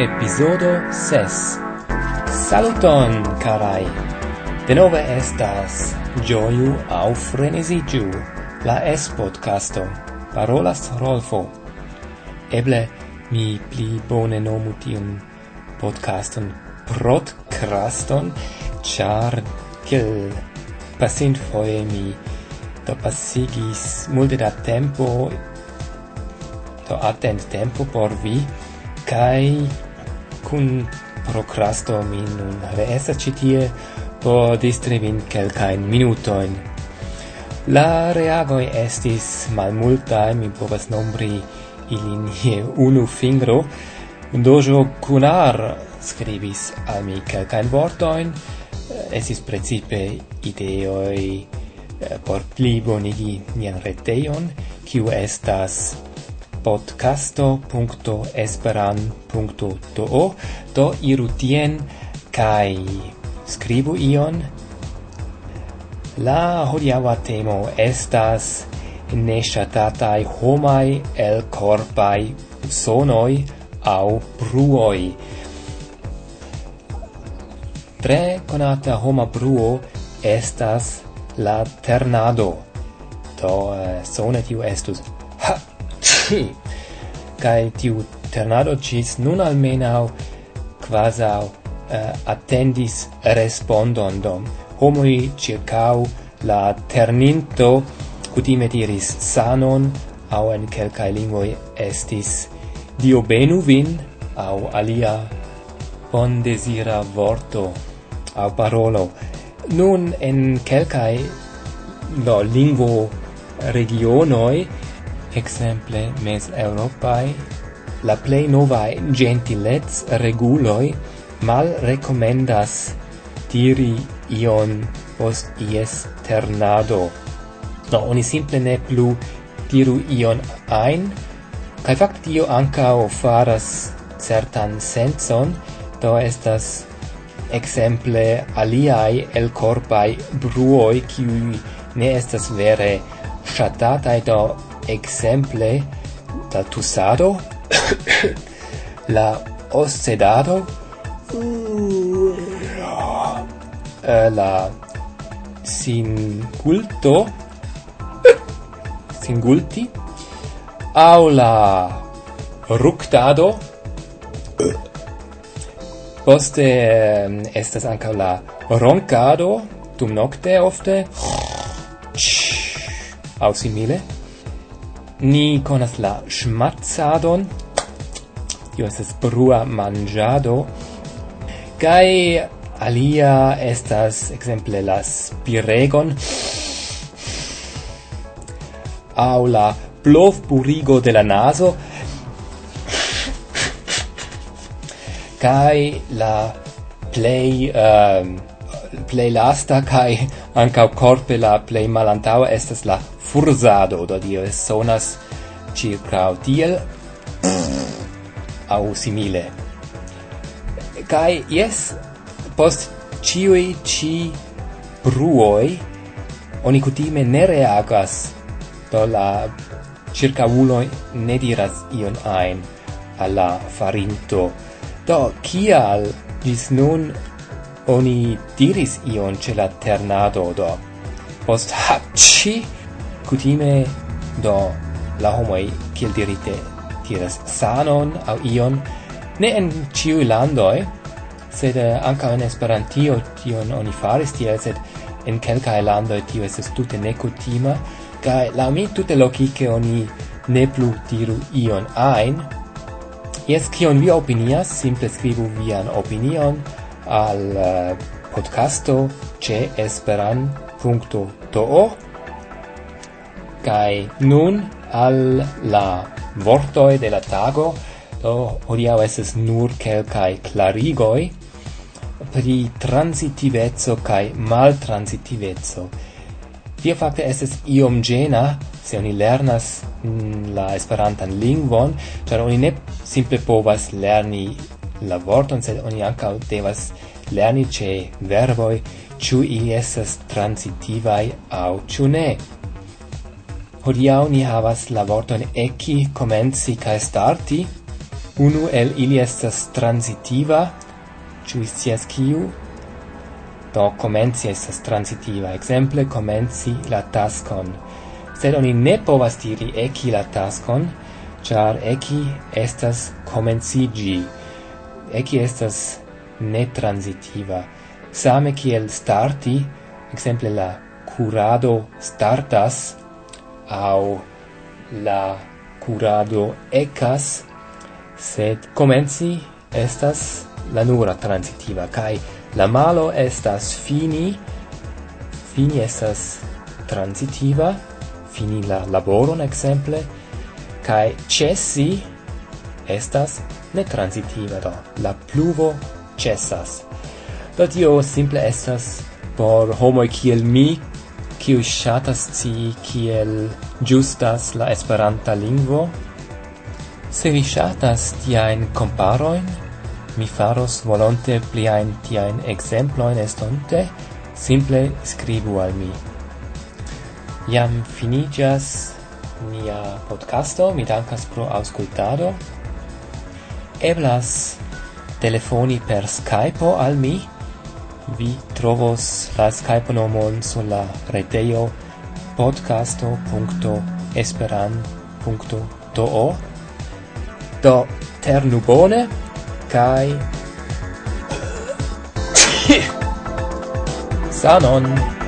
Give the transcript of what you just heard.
episodo 6 Saluton, carai! De nove estas Gioiu au Frenesigiu, la es-podcasto, parolas Rolfo. Eble mi pli bone nomu tion podcaston protcraston, char kiel pasint foie mi do passigis multe da tempo do attent tempo por vi kai cun procrasto min nun reesa citie po por distri minutoin. La reagoi estis malmultaj, mi povas nombri ilin je unu fingro. Dojo Cunar scribis al mi kelkajn vortoin, estis precipe ideoj eh, por plibonigi nian reteion, kiu estas podcasto.esperan.do do iru tien kai scribu ion. La hodiaŭa temo estas neshatatai homai el corpai sonoi au bruoi tre conata homa bruo estas la ternado. Do eh, sonet iu estus ĉi kai tiu ternado cis nun almenau quasau uh, attendis respondon dom homoj circau la terninto cutime diris sanon au en quelcae lingvoj estis Dio benu vin au alia bon desira vorto au parolo. Nun en kelkai lo lingvo regionoi exemple mes europai la plei novae gentilets reguloi mal recomendas diri ion post ies ternado. No, oni simple ne plu tiru ion ein, kai fact tio o faras certan senson, do estas exemple aliai el corpai bruoi, qui ne estas vere shatatai, do exemple la tusado, la oscedado, uh, eh, la singulto, singulti, au la ructado, poste eh, estas anca la roncado, dum nocte ofte, au simile, Ni conas la schmatzadon, io es brua mangiado, kai alia estas exemple la spiregon, au la plovburigo de la naso, kai la play um, plej lasta kai ankaŭ corpe la plej malantaŭa estas la furzado. Do dio sonas circa tiel au simile. Kai yes post ciui ci bruoi oni kutime ne reagas do la ĉirkaŭuloj ne diras ion ein alla farinto. Do kial dis nun Oni diris ion ce la ternado do. Post hacci cutime do la homoi, kiel dirite, tiras sanon au ion, ne en ciu landoi, sed eh, anca in Esperantio tion oni faris tiel, sed en quelcae landoi tio estes tute necutima, cae la mi tute logice oni ne plu diru ion ein, Yes, kion vi opinias, simple scribu vian opinion, al eh, podcasto ce esperan.to kai nun al la vortoi de la tago do hodiau esses nur kelkai clarigoi pri transitivezzo kai maltransitivezzo. Tia fakte estes iom gena se oni lernas mm, la esperantan lingvon, ĉar oni ne simple povas lerni la vorton, sed oni ankaŭ devas lerni ĉe verboj, ĉu ili estas transitivaj aŭ ĉu ne. Hodiaŭ ni havas la vorton eki, komenci kaj starti. Unu el ili estas transitiva, ĉu vi scias kiu? Do komenci estas transitiva, ekzemple komenci la taskon. Sed oni ne povas diri eki la taskon, char eki estas komenciĝi eki estas netransitiva. Same kiel starti, exemple la curado startas, au la curado ecas, sed comenci estas la nura transitiva, kai la malo estas fini, fini estas transitiva, fini la laboron exemple, kai cessi estas ne transitiva do. La pluvo cessas. Do tio simple estas por homo kiel mi, kiu ŝatas ci kiel justas la esperanta lingvo. Se vi ŝatas tiajn komparojn, mi faros volonte pliajn tiajn ekzemplojn estonte, simple skribu al mi. Jam finiĝas nia podcasto, mi dankas pro aŭskultado eblas telefoni per Skype al mi. Vi trovos la Skype nomon sur la retejo podcasto.esperan.do Do ternu bone kai Sanon!